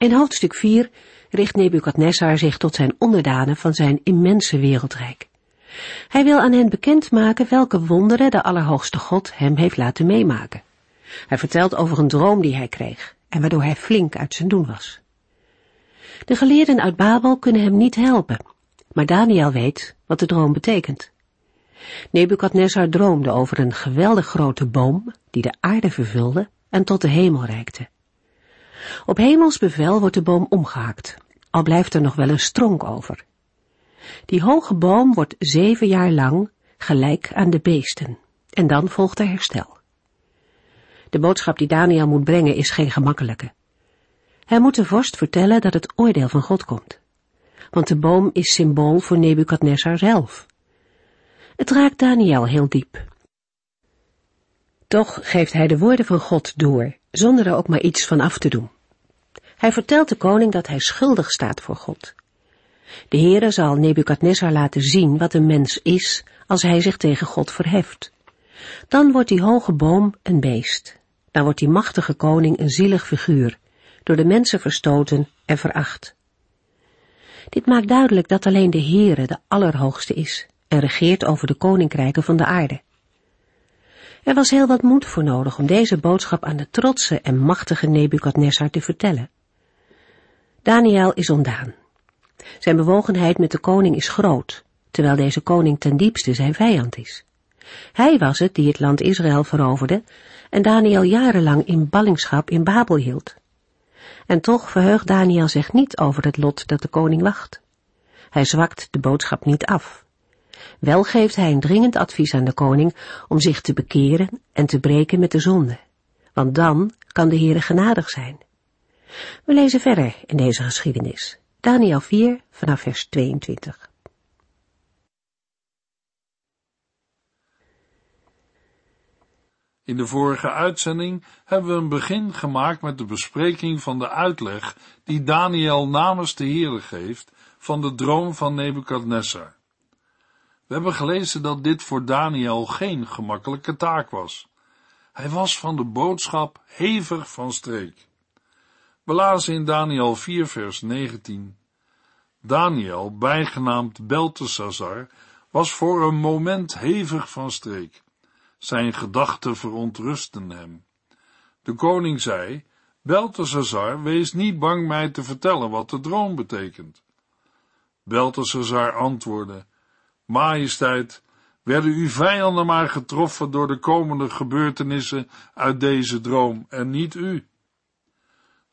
In hoofdstuk 4 richt Nebukadnessar zich tot zijn onderdanen van zijn immense wereldrijk. Hij wil aan hen bekendmaken welke wonderen de Allerhoogste God hem heeft laten meemaken. Hij vertelt over een droom die hij kreeg en waardoor hij flink uit zijn doen was. De geleerden uit Babel kunnen hem niet helpen, maar Daniel weet wat de droom betekent. Nebukadnessar droomde over een geweldig grote boom die de aarde vervulde en tot de hemel reikte. Op hemels bevel wordt de boom omgehakt, al blijft er nog wel een stronk over. Die hoge boom wordt zeven jaar lang gelijk aan de beesten, en dan volgt er herstel. De boodschap die Daniel moet brengen is geen gemakkelijke. Hij moet de vorst vertellen dat het oordeel van God komt. Want de boom is symbool voor Nebukadnessar zelf. Het raakt Daniel heel diep. Toch geeft hij de woorden van God door, zonder er ook maar iets van af te doen. Hij vertelt de koning dat hij schuldig staat voor God. De Heere zal Nebukadnessar laten zien wat een mens is als hij zich tegen God verheft. Dan wordt die hoge boom een beest. Dan wordt die machtige koning een zielig figuur, door de mensen verstoten en veracht. Dit maakt duidelijk dat alleen de Heere de Allerhoogste is en regeert over de koninkrijken van de aarde. Er was heel wat moed voor nodig om deze boodschap aan de trotse en machtige Nebukadnessar te vertellen. Daniel is ontdaan. Zijn bewogenheid met de koning is groot, terwijl deze koning ten diepste zijn vijand is. Hij was het die het land Israël veroverde en Daniel jarenlang in ballingschap in Babel hield. En toch verheugt Daniel zich niet over het lot dat de koning wacht. Hij zwakt de boodschap niet af. Wel geeft hij een dringend advies aan de koning om zich te bekeren en te breken met de zonde, want dan kan de Heere genadig zijn. We lezen verder in deze geschiedenis. Daniel 4 vanaf vers 22. In de vorige uitzending hebben we een begin gemaakt met de bespreking van de uitleg die Daniel namens de Heere geeft van de droom van Nebukadnessar. We hebben gelezen dat dit voor Daniel geen gemakkelijke taak was. Hij was van de boodschap hevig van streek. We in Daniel 4 vers 19. Daniel, bijgenaamd Beltesazar, was voor een moment hevig van streek. Zijn gedachten verontrusten hem. De koning zei, Beltesazar, wees niet bang mij te vertellen wat de droom betekent. Beltesazar antwoordde, Majesteit, werden uw vijanden maar getroffen door de komende gebeurtenissen uit deze droom en niet u.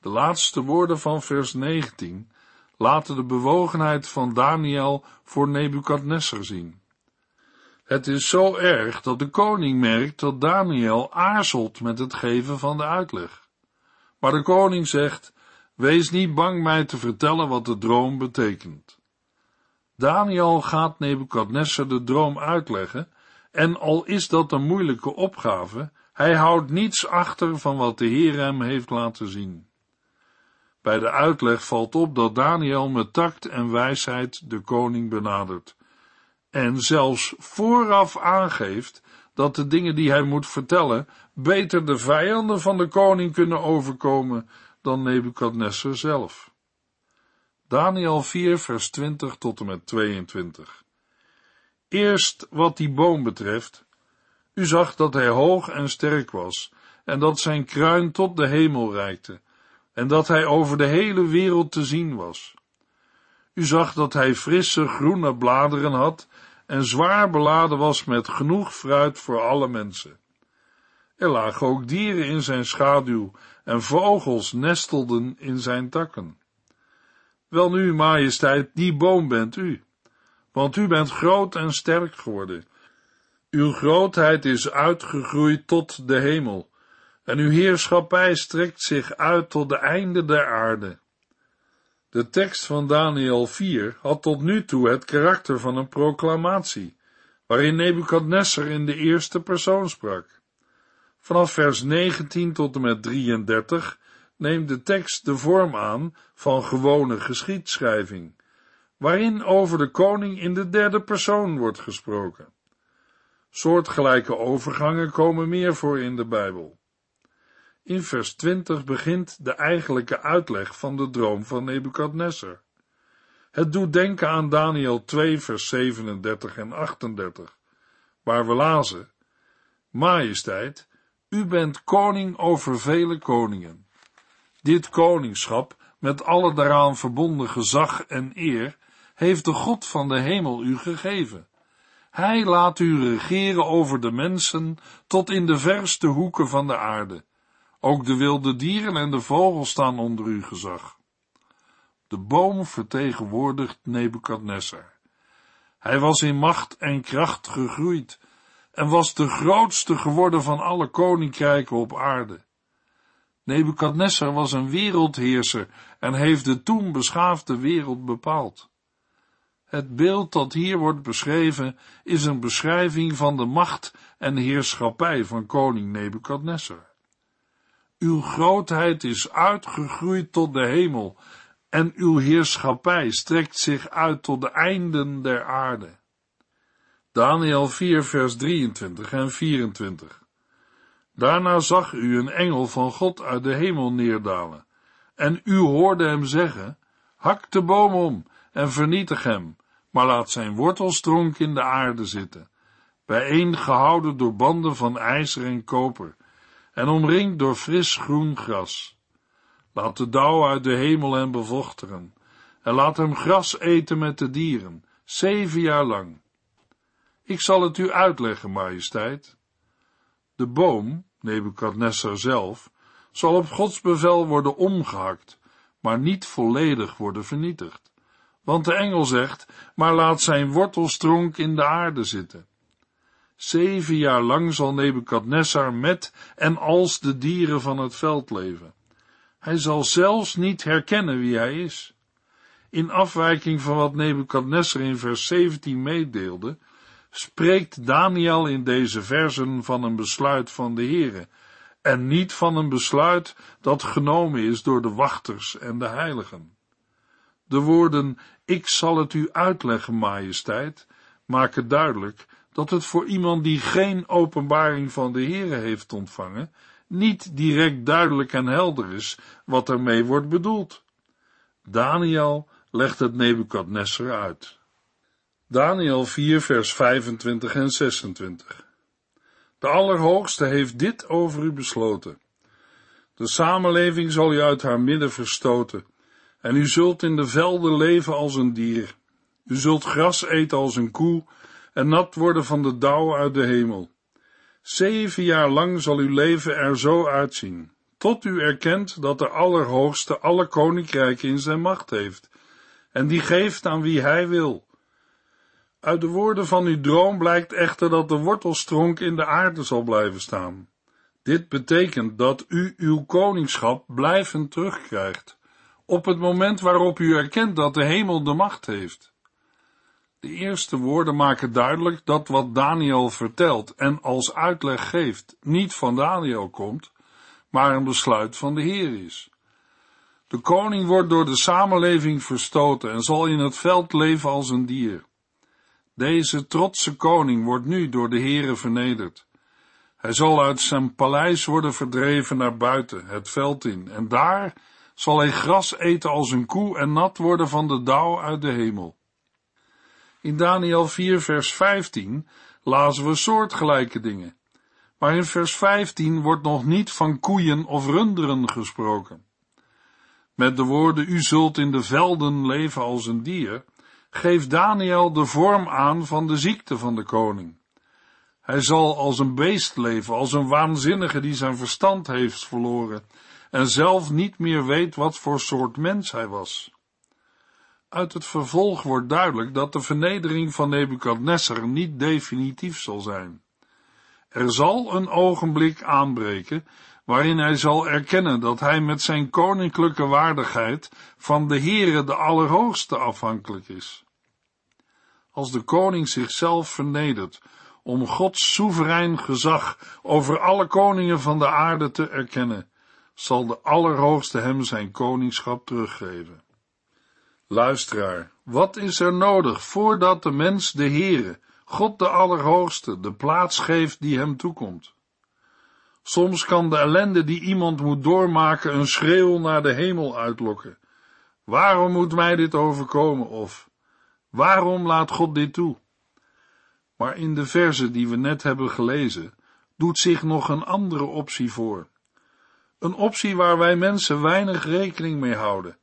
De laatste woorden van vers 19 laten de bewogenheid van Daniel voor Nebukadnessar zien. Het is zo erg dat de koning merkt dat Daniel aarzelt met het geven van de uitleg. Maar de koning zegt, wees niet bang mij te vertellen wat de droom betekent. Daniel gaat Nebukadnessar de droom uitleggen, en al is dat een moeilijke opgave, hij houdt niets achter van wat de Heer hem heeft laten zien. Bij de uitleg valt op dat Daniel met tact en wijsheid de koning benadert. En zelfs vooraf aangeeft dat de dingen die hij moet vertellen beter de vijanden van de koning kunnen overkomen dan Nebukadnessar zelf. Daniel 4 vers 20 tot en met 22 Eerst wat die boom betreft, u zag dat hij hoog en sterk was en dat zijn kruin tot de hemel reikte en dat hij over de hele wereld te zien was. U zag dat hij frisse groene bladeren had en zwaar beladen was met genoeg fruit voor alle mensen. Er lagen ook dieren in zijn schaduw en vogels nestelden in zijn takken. Welnu, majesteit, die boom bent u, want u bent groot en sterk geworden. Uw grootheid is uitgegroeid tot de hemel en uw heerschappij strekt zich uit tot de einde der aarde. De tekst van Daniel 4 had tot nu toe het karakter van een proclamatie, waarin Nebukadnessar in de eerste persoon sprak. Vanaf vers 19 tot en met 33 neemt de tekst de vorm aan van gewone geschiedschrijving, waarin over de koning in de derde persoon wordt gesproken. Soortgelijke overgangen komen meer voor in de Bijbel. In vers 20 begint de eigenlijke uitleg van de droom van Nebukadnessar. Het doet denken aan Daniel 2 vers 37 en 38, waar we lazen, Majesteit, u bent koning over vele koningen. Dit koningschap, met alle daaraan verbonden gezag en eer, heeft de God van de hemel u gegeven. Hij laat u regeren over de mensen tot in de verste hoeken van de aarde. Ook de wilde dieren en de vogels staan onder uw gezag. De boom vertegenwoordigt Nebukadnessar. Hij was in macht en kracht gegroeid en was de grootste geworden van alle koninkrijken op aarde. Nebukadnessar was een wereldheerser en heeft de toen beschaafde wereld bepaald. Het beeld dat hier wordt beschreven is een beschrijving van de macht en heerschappij van koning Nebukadnessar. Uw grootheid is uitgegroeid tot de hemel en uw heerschappij strekt zich uit tot de einden der aarde. Daniel 4 vers 23 en 24 Daarna zag u een engel van God uit de hemel neerdalen, en u hoorde hem zeggen, hak de boom om en vernietig hem, maar laat zijn wortelstronk in de aarde zitten, bijeengehouden door banden van ijzer en koper, en omringd door fris groen gras. Laat de dauw uit de hemel hem bevochtigen, en laat hem gras eten met de dieren, zeven jaar lang. Ik zal het u uitleggen, majesteit. De boom, Nebukadnessar zelf, zal op Gods bevel worden omgehakt, maar niet volledig worden vernietigd. Want de engel zegt, maar laat zijn wortelstronk in de aarde zitten. Zeven jaar lang zal Nebukadnessar met en als de dieren van het veld leven. Hij zal zelfs niet herkennen wie hij is. In afwijking van wat Nebukadnessar in vers 17 meedeelde, spreekt Daniel in deze versen van een besluit van de Heere, en niet van een besluit dat genomen is door de wachters en de heiligen. De woorden, ik zal het u uitleggen, majesteit, maken duidelijk dat het voor iemand die geen openbaring van de Heere heeft ontvangen, niet direct duidelijk en helder is wat ermee wordt bedoeld. Daniel legt het Nebukadnessar uit. Daniel 4 vers 25 en 26 De Allerhoogste heeft dit over u besloten. De samenleving zal u uit haar midden verstoten, en u zult in de velden leven als een dier. U zult gras eten als een koe en nat worden van de dauw uit de hemel. Zeven jaar lang zal uw leven er zo uitzien, tot u erkent dat de Allerhoogste alle koninkrijken in zijn macht heeft, en die geeft aan wie hij wil. Uit de woorden van uw droom blijkt echter dat de wortelstronk in de aarde zal blijven staan. Dit betekent dat u uw koningschap blijvend terugkrijgt, op het moment waarop u erkent dat de hemel de macht heeft. De eerste woorden maken duidelijk dat wat Daniel vertelt en als uitleg geeft niet van Daniel komt, maar een besluit van de Heer is. De koning wordt door de samenleving verstoten en zal in het veld leven als een dier. Deze trotse koning wordt nu door de Heere vernederd. Hij zal uit zijn paleis worden verdreven naar buiten, het veld in, en daar zal hij gras eten als een koe en nat worden van de dauw uit de hemel. In Daniel 4 vers 15 lazen we soortgelijke dingen, maar in vers 15 wordt nog niet van koeien of runderen gesproken. Met de woorden, u zult in de velden leven als een dier, geeft Daniel de vorm aan van de ziekte van de koning. Hij zal als een beest leven, als een waanzinnige die zijn verstand heeft verloren en zelf niet meer weet wat voor soort mens hij was. Uit het vervolg wordt duidelijk dat de vernedering van Nebukadnessar niet definitief zal zijn. Er zal een ogenblik aanbreken waarin hij zal erkennen dat hij met zijn koninklijke waardigheid van de Heere de Allerhoogste afhankelijk is. Als de koning zichzelf vernedert om Gods soeverein gezag over alle koningen van de aarde te erkennen, zal de Allerhoogste hem zijn koningschap teruggeven. Luisteraar, wat is er nodig voordat de mens de Heere, God de Allerhoogste, de plaats geeft die hem toekomt? Soms kan de ellende die iemand moet doormaken een schreeuw naar de hemel uitlokken. Waarom moet mij dit overkomen? Of waarom laat God dit toe? Maar in de verse die we net hebben gelezen, doet zich nog een andere optie voor. Een optie waar wij mensen weinig rekening mee houden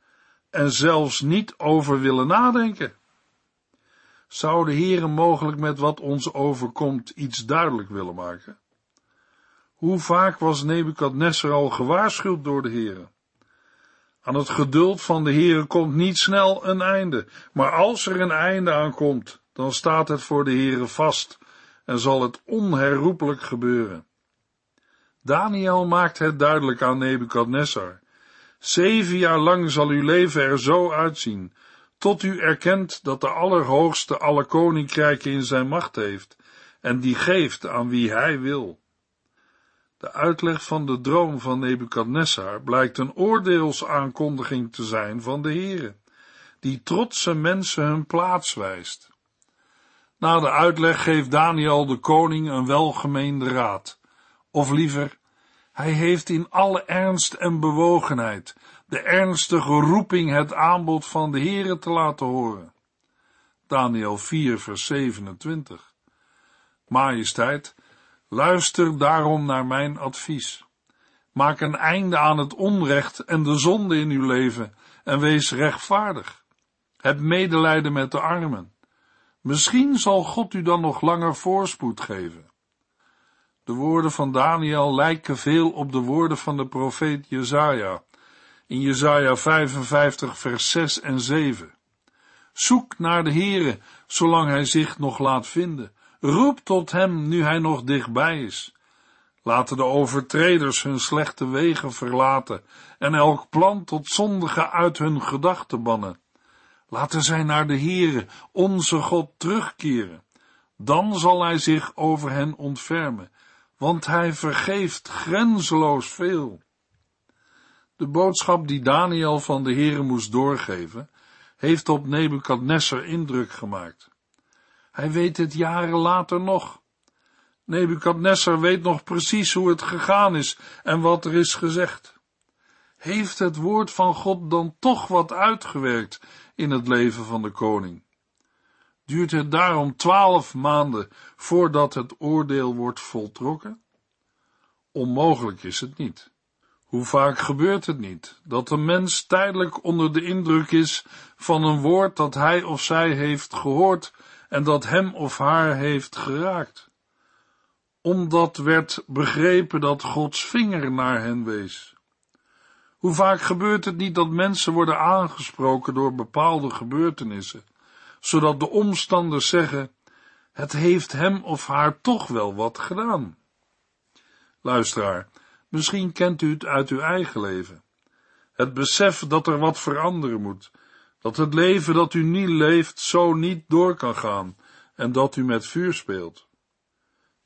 en zelfs niet over willen nadenken. Zou de Heere mogelijk met wat ons overkomt iets duidelijk willen maken? Hoe vaak was Nebukadnessar al gewaarschuwd door de Heere? Aan het geduld van de Heere komt niet snel een einde, maar als er een einde aankomt, dan staat het voor de Heere vast en zal het onherroepelijk gebeuren. Daniel maakt het duidelijk aan Nebukadnessar. Zeven jaar lang zal uw leven er zo uitzien, tot u erkent dat de Allerhoogste alle koninkrijken in zijn macht heeft en die geeft aan wie hij wil. De uitleg van de droom van Nebukadnessar blijkt een oordeelsaankondiging te zijn van de Heere, die trotse mensen hun plaats wijst. Na de uitleg geeft Daniel de koning een welgemeende raad, of liever, hij heeft in alle ernst en bewogenheid de ernstige roeping het aanbod van de Heere te laten horen. Daniel 4 vers 27 Majesteit, luister daarom naar mijn advies. Maak een einde aan het onrecht en de zonde in uw leven en wees rechtvaardig. Heb medelijden met de armen. Misschien zal God u dan nog langer voorspoed geven. De woorden van Daniel lijken veel op de woorden van de profeet Jezaja in Jesaja 55 vers 6 en 7. Zoek naar de Heere, zolang hij zich nog laat vinden. Roep tot hem, nu hij nog dichtbij is. Laten de overtreders hun slechte wegen verlaten en elk plan tot zondige uit hun gedachten bannen. Laten zij naar de Heere, onze God, terugkeren. Dan zal hij zich over hen ontfermen, want hij vergeeft grenzeloos veel. De boodschap die Daniel van de Heere moest doorgeven, heeft op Nebukadnessar indruk gemaakt. Hij weet het jaren later nog. Nebukadnessar weet nog precies hoe het gegaan is en wat er is gezegd. Heeft het woord van God dan toch wat uitgewerkt in het leven van de koning? Duurt het daarom twaalf maanden voordat het oordeel wordt voltrokken? Onmogelijk is het niet. Hoe vaak gebeurt het niet dat een mens tijdelijk onder de indruk is van een woord dat hij of zij heeft gehoord en dat hem of haar heeft geraakt? Omdat werd begrepen dat Gods vinger naar hen wees. Hoe vaak gebeurt het niet dat mensen worden aangesproken door bepaalde gebeurtenissen, zodat de omstanders zeggen, het heeft hem of haar toch wel wat gedaan. Luisteraar, Misschien kent u het uit uw eigen leven. Het besef dat er wat veranderen moet, dat het leven dat u niet leeft zo niet door kan gaan en dat u met vuur speelt.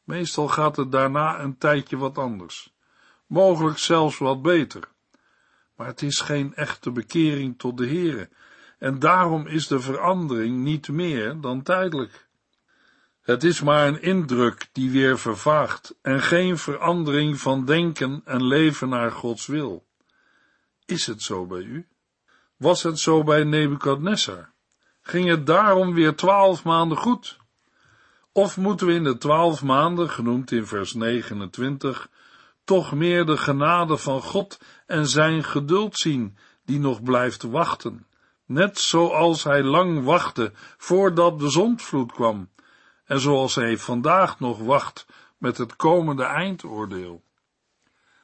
Meestal gaat het daarna een tijdje wat anders, mogelijk zelfs wat beter. Maar het is geen echte bekering tot de Heere, en daarom is de verandering niet meer dan tijdelijk. Het is maar een indruk die weer vervaagt en geen verandering van denken en leven naar Gods wil. Is het zo bij u? Was het zo bij Nebukadnessar? Ging het daarom weer twaalf maanden goed? Of moeten we in de twaalf maanden, genoemd in vers 29, toch meer de genade van God en zijn geduld zien, die nog blijft wachten, net zoals hij lang wachtte voordat de zondvloed kwam en zoals hij vandaag nog wacht met het komende eindoordeel.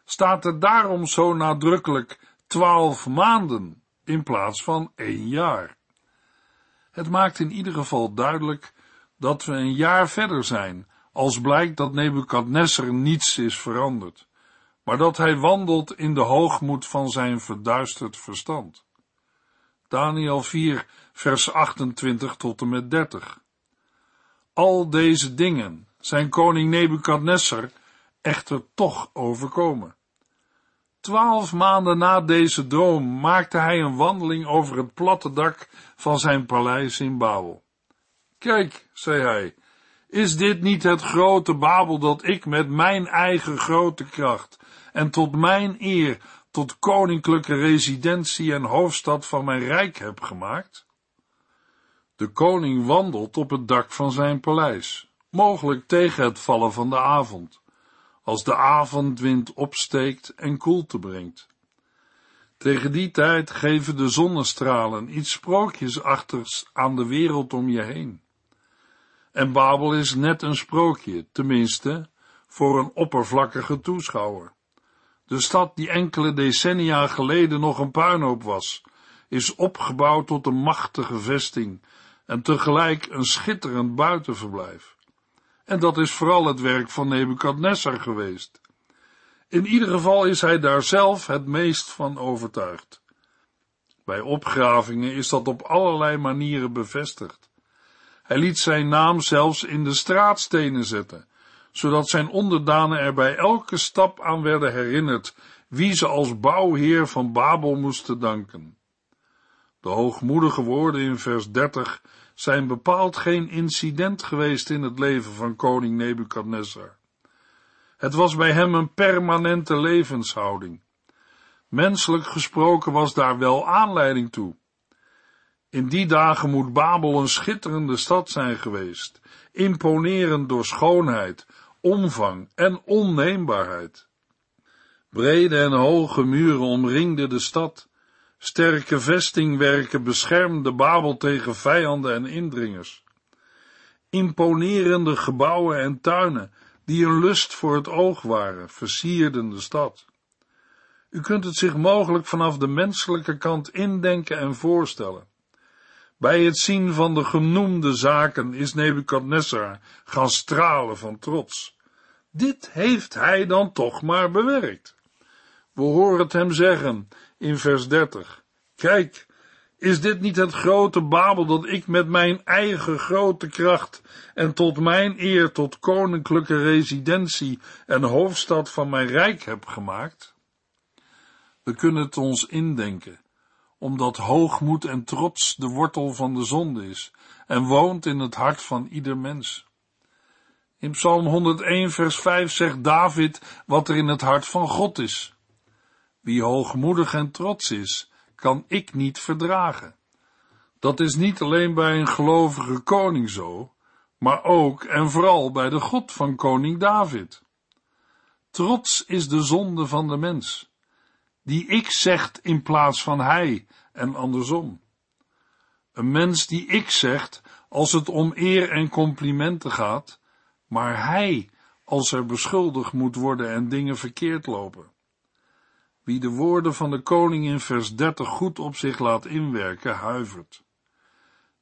Staat er daarom zo nadrukkelijk twaalf maanden in plaats van één jaar? Het maakt in ieder geval duidelijk dat we een jaar verder zijn, als blijkt dat Nebukadnessar niets is veranderd, maar dat hij wandelt in de hoogmoed van zijn verduisterd verstand. Daniel 4, vers 28 tot en met 30. Al deze dingen zijn koning Nebukadnessar echter toch overkomen. Twaalf maanden na deze droom maakte hij een wandeling over het platte dak van zijn paleis in Babel. Kijk, zei hij, is dit niet het grote Babel dat ik met mijn eigen grote kracht en tot mijn eer tot koninklijke residentie en hoofdstad van mijn rijk heb gemaakt? De koning wandelt op het dak van zijn paleis, mogelijk tegen het vallen van de avond, als de avondwind opsteekt en koelte brengt. Tegen die tijd geven de zonnestralen iets sprookjesachtigs aan de wereld om je heen. En Babel is net een sprookje, tenminste, voor een oppervlakkige toeschouwer. De stad die enkele decennia geleden nog een puinhoop was, is opgebouwd tot een machtige vesting en tegelijk een schitterend buitenverblijf. En dat is vooral het werk van Nebukadnessar geweest. In ieder geval is hij daar zelf het meest van overtuigd. Bij opgravingen is dat op allerlei manieren bevestigd. Hij liet zijn naam zelfs in de straatstenen zetten, zodat zijn onderdanen er bij elke stap aan werden herinnerd wie ze als bouwheer van Babel moesten danken. De hoogmoedige woorden in vers 30 zijn bepaald geen incident geweest in het leven van koning Nebukadnezar. Het was bij hem een permanente levenshouding. Menselijk gesproken was daar wel aanleiding toe. In die dagen moet Babel een schitterende stad zijn geweest, imponerend door schoonheid, omvang en onneembaarheid. Brede en hoge muren omringden de stad, sterke vestingwerken beschermden Babel tegen vijanden en indringers. Imponerende gebouwen en tuinen, die een lust voor het oog waren, versierden de stad. U kunt het zich mogelijk vanaf de menselijke kant indenken en voorstellen. Bij het zien van de genoemde zaken is Nebukadnessar gaan stralen van trots. Dit heeft hij dan toch maar bewerkt. We horen het hem zeggen in vers 30. Kijk, is dit niet het grote Babel dat ik met mijn eigen grote kracht en tot mijn eer tot koninklijke residentie en hoofdstad van mijn rijk heb gemaakt? We kunnen het ons indenken omdat hoogmoed en trots de wortel van de zonde is en woont in het hart van ieder mens. In Psalm 101 vers 5 zegt David wat er in het hart van God is. Wie hoogmoedig en trots is, kan ik niet verdragen. Dat is niet alleen bij een gelovige koning zo, maar ook en vooral bij de God van koning David. Trots is de zonde van de mens die ik zegt in plaats van hij en andersom. Een mens die ik zegt als het om eer en complimenten gaat, maar hij als er beschuldigd moet worden en dingen verkeerd lopen. Wie de woorden van de koning in vers 30 goed op zich laat inwerken, huivert.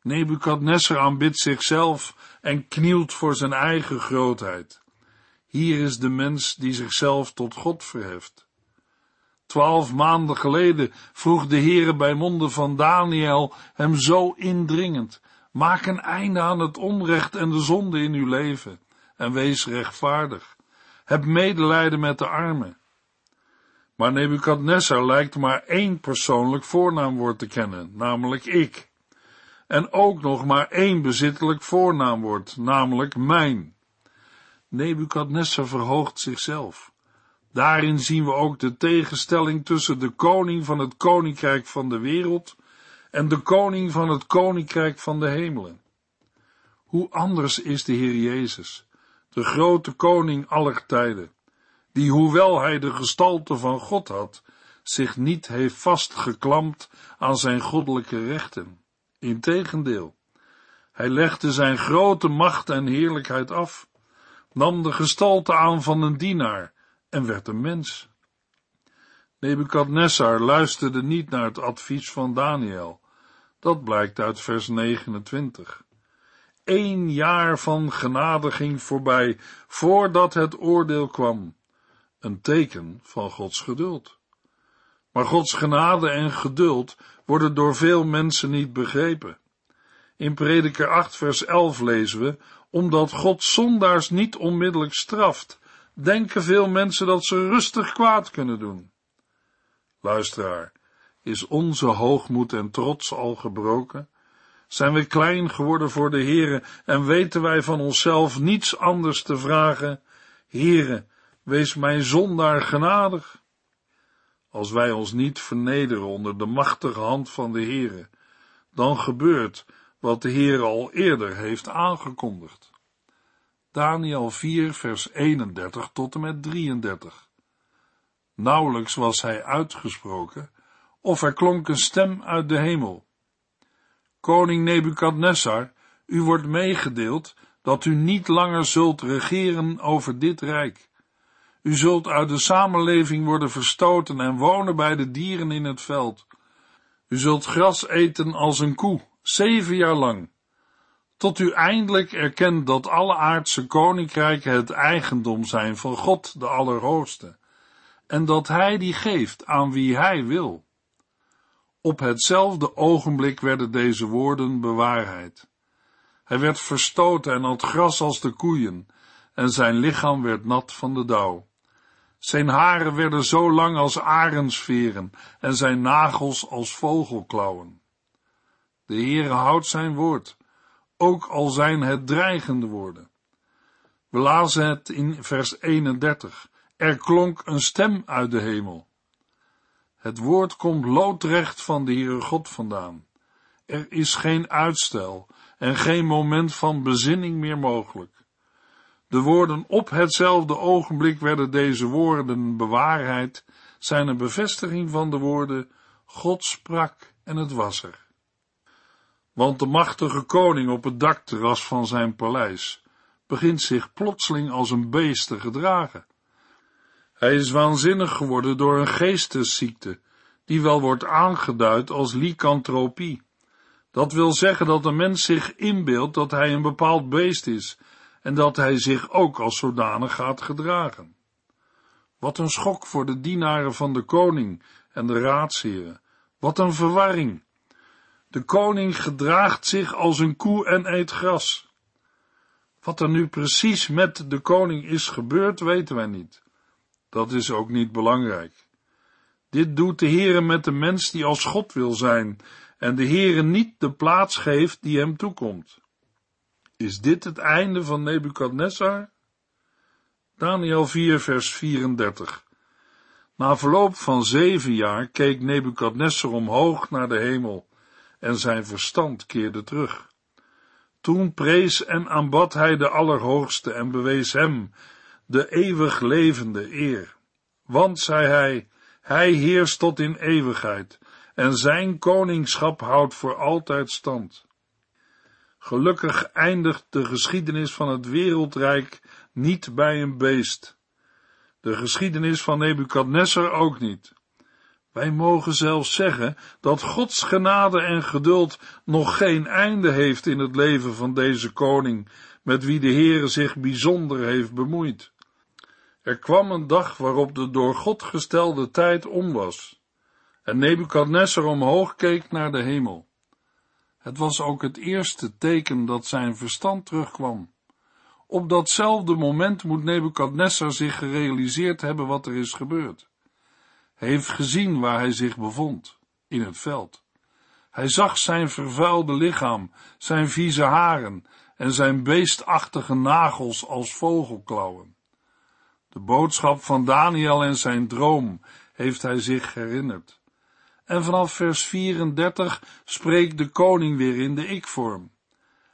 Nebukadnessar aanbidt zichzelf en knielt voor zijn eigen grootheid. Hier is de mens die zichzelf tot God verheft. Twaalf maanden geleden vroeg de Heere bij monden van Daniel hem zo indringend, maak een einde aan het onrecht en de zonde in uw leven en wees rechtvaardig. Heb medelijden met de armen. Maar Nebukadnessar lijkt maar één persoonlijk voornaamwoord te kennen, namelijk ik. En ook nog maar één bezittelijk voornaamwoord, namelijk mijn. Nebukadnessar verhoogt zichzelf. Daarin zien we ook de tegenstelling tussen de koning van het koninkrijk van de wereld en de koning van het koninkrijk van de hemelen. Hoe anders is de Heer Jezus, de grote koning aller tijden, die, hoewel hij de gestalte van God had, zich niet heeft vastgeklampt aan zijn goddelijke rechten. Integendeel, hij legde zijn grote macht en heerlijkheid af, nam de gestalte aan van een dienaar en werd een mens. Nebukadnessar luisterde niet naar het advies van Daniel. Dat blijkt uit vers 29. Eén jaar van genade ging voorbij, voordat het oordeel kwam. een teken van Gods geduld. Maar Gods genade en geduld worden door veel mensen niet begrepen. In Prediker 8 vers 11 lezen we, omdat God zondaars niet onmiddellijk straft, denken veel mensen dat ze rustig kwaad kunnen doen. Luisteraar, is onze hoogmoed en trots al gebroken? Zijn we klein geworden voor de Heere en weten wij van onszelf niets anders te vragen? Heere, wees mijn zondaar genadig. Als wij ons niet vernederen onder de machtige hand van de Heere, dan gebeurt wat de Heer al eerder heeft aangekondigd. Daniel 4 vers 31 tot en met 33. Nauwelijks was hij uitgesproken, of er klonk een stem uit de hemel. Koning Nebukadnessar, u wordt meegedeeld dat u niet langer zult regeren over dit rijk. U zult uit de samenleving worden verstoten en wonen bij de dieren in het veld. U zult gras eten als een koe, zeven jaar lang, tot u eindelijk erkent dat alle aardse koninkrijken het eigendom zijn van God de Allerhoogste, en dat Hij die geeft aan wie Hij wil. Op hetzelfde ogenblik werden deze woorden bewaarheid. Hij werd verstoten en had gras als de koeien, en zijn lichaam werd nat van de dauw. Zijn haren werden zo lang als arendsveren en zijn nagels als vogelklauwen. De Heere houdt zijn woord, ook al zijn het dreigende woorden. We lazen het in vers 31. Er klonk een stem uit de hemel. Het woord komt loodrecht van de Heere God vandaan. Er is geen uitstel en geen moment van bezinning meer mogelijk. De woorden op hetzelfde ogenblik werden deze woorden bewaarheid, zijn een bevestiging van de woorden God sprak en het was er. Want de machtige koning op het dakterras van zijn paleis begint zich plotseling als een beest te gedragen. Hij is waanzinnig geworden door een geestesziekte, die wel wordt aangeduid als lycanthropie. Dat wil zeggen dat een mens zich inbeeldt dat hij een bepaald beest is en dat hij zich ook als zodanig gaat gedragen. Wat een schok voor de dienaren van de koning en de raadsheren. Wat een verwarring. De koning gedraagt zich als een koe en eet gras. Wat er nu precies met de koning is gebeurd, weten wij niet. Dat is ook niet belangrijk. Dit doet de Heere met de mens die als God wil zijn en de Heere niet de plaats geeft die hem toekomt. Is dit het einde van Nebukadnessar? Daniel 4 vers 34 Na verloop van zeven jaar keek Nebukadnessar omhoog naar de hemel en zijn verstand keerde terug. Toen prees en aanbad hij de Allerhoogste en bewees hem de eeuwig levende eer. Want, zei hij, hij heerst tot in eeuwigheid en zijn koningschap houdt voor altijd stand. Gelukkig eindigt de geschiedenis van het wereldrijk niet bij een beest. De geschiedenis van Nebukadnessar ook niet. Wij mogen zelfs zeggen dat Gods genade en geduld nog geen einde heeft in het leven van deze koning, met wie de Heere zich bijzonder heeft bemoeid. Er kwam een dag waarop de door God gestelde tijd om was, en Nebukadnessar omhoog keek naar de hemel. Het was ook het eerste teken dat zijn verstand terugkwam. Op datzelfde moment moet Nebukadnessar zich gerealiseerd hebben wat er is gebeurd. Hij heeft gezien waar hij zich bevond, in het veld. Hij zag zijn vervuilde lichaam, zijn vieze haren en zijn beestachtige nagels als vogelklauwen. De boodschap van Daniel en zijn droom heeft hij zich herinnerd. En vanaf vers 34 spreekt de koning weer in de ik-vorm.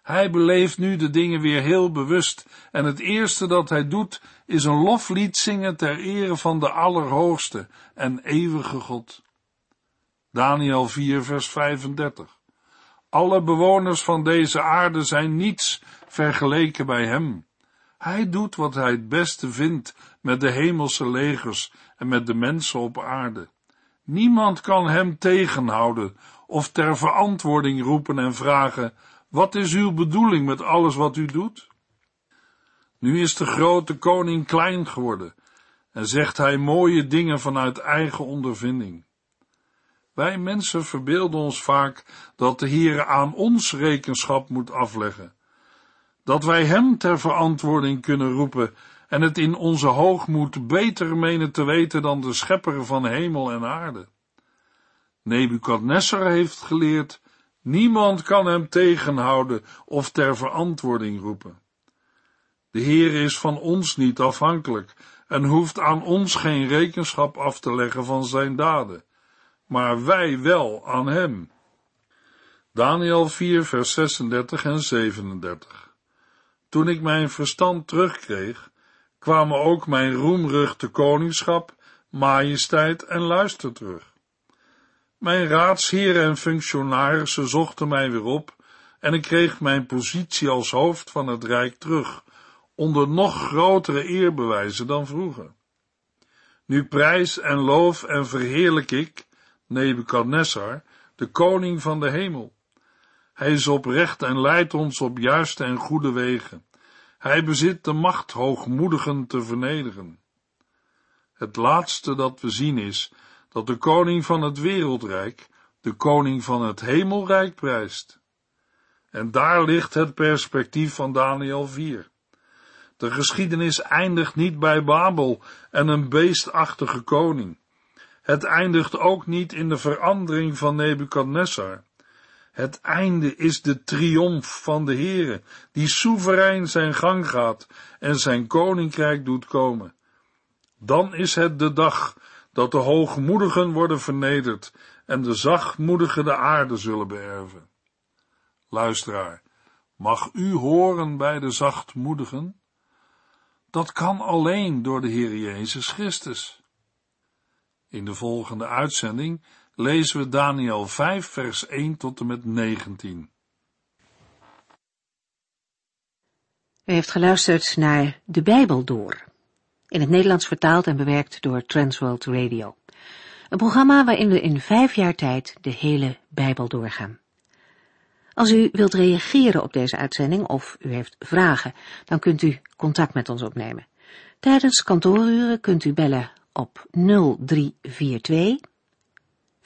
Hij beleeft nu de dingen weer heel bewust en het eerste dat hij doet is een loflied zingen ter ere van de Allerhoogste en eeuwige God. Daniel 4 vers 35 Alle bewoners van deze aarde zijn niets vergeleken bij hem. Hij doet wat hij het beste vindt met de hemelse legers en met de mensen op aarde. Niemand kan hem tegenhouden of ter verantwoording roepen en vragen, wat is uw bedoeling met alles wat u doet? Nu is de grote koning klein geworden en zegt hij mooie dingen vanuit eigen ondervinding. Wij mensen verbeelden ons vaak dat de Heere aan ons rekenschap moet afleggen, dat wij Hem ter verantwoording kunnen roepen en het in onze hoogmoed beter menen te weten dan de schepper van hemel en aarde. Nebukadnessar heeft geleerd, niemand kan hem tegenhouden of ter verantwoording roepen. De Heer is van ons niet afhankelijk en hoeft aan ons geen rekenschap af te leggen van zijn daden, maar wij wel aan hem. Daniel 4 vers 36 en 37 Toen ik mijn verstand terugkreeg, kwamen ook mijn roemruchte koningschap, majesteit en luister terug. Mijn raadsheren en functionarissen zochten mij weer op en ik kreeg mijn positie als hoofd van het rijk terug, onder nog grotere eerbewijzen dan vroeger. Nu prijs en loof en verheerlijk ik, Nebukadnessar, de koning van de hemel. Hij is oprecht en leidt ons op juiste en goede wegen. Hij bezit de macht hoogmoedigen te vernederen. Het laatste dat we zien is dat de koning van het wereldrijk de koning van het hemelrijk prijst. En daar ligt het perspectief van Daniel 4. De geschiedenis eindigt niet bij Babel en een beestachtige koning. Het eindigt ook niet in de verandering van Nebukadnessar. Het einde is de triomf van de Heere, die soeverein zijn gang gaat en zijn koninkrijk doet komen. Dan is het de dag dat de hoogmoedigen worden vernederd en de zachtmoedigen de aarde zullen beërven. Luisteraar, mag u horen bij de zachtmoedigen? Dat kan alleen door de Heer Jezus Christus. In de volgende uitzending lezen we Daniel 5 vers 1 tot en met 19. U heeft geluisterd naar De Bijbel Door, in het Nederlands vertaald en bewerkt door Transworld Radio. Een programma waarin we in vijf jaar tijd de hele Bijbel doorgaan. Als u wilt reageren op deze uitzending of u heeft vragen, dan kunt u contact met ons opnemen. Tijdens kantooruren kunt u bellen op 0342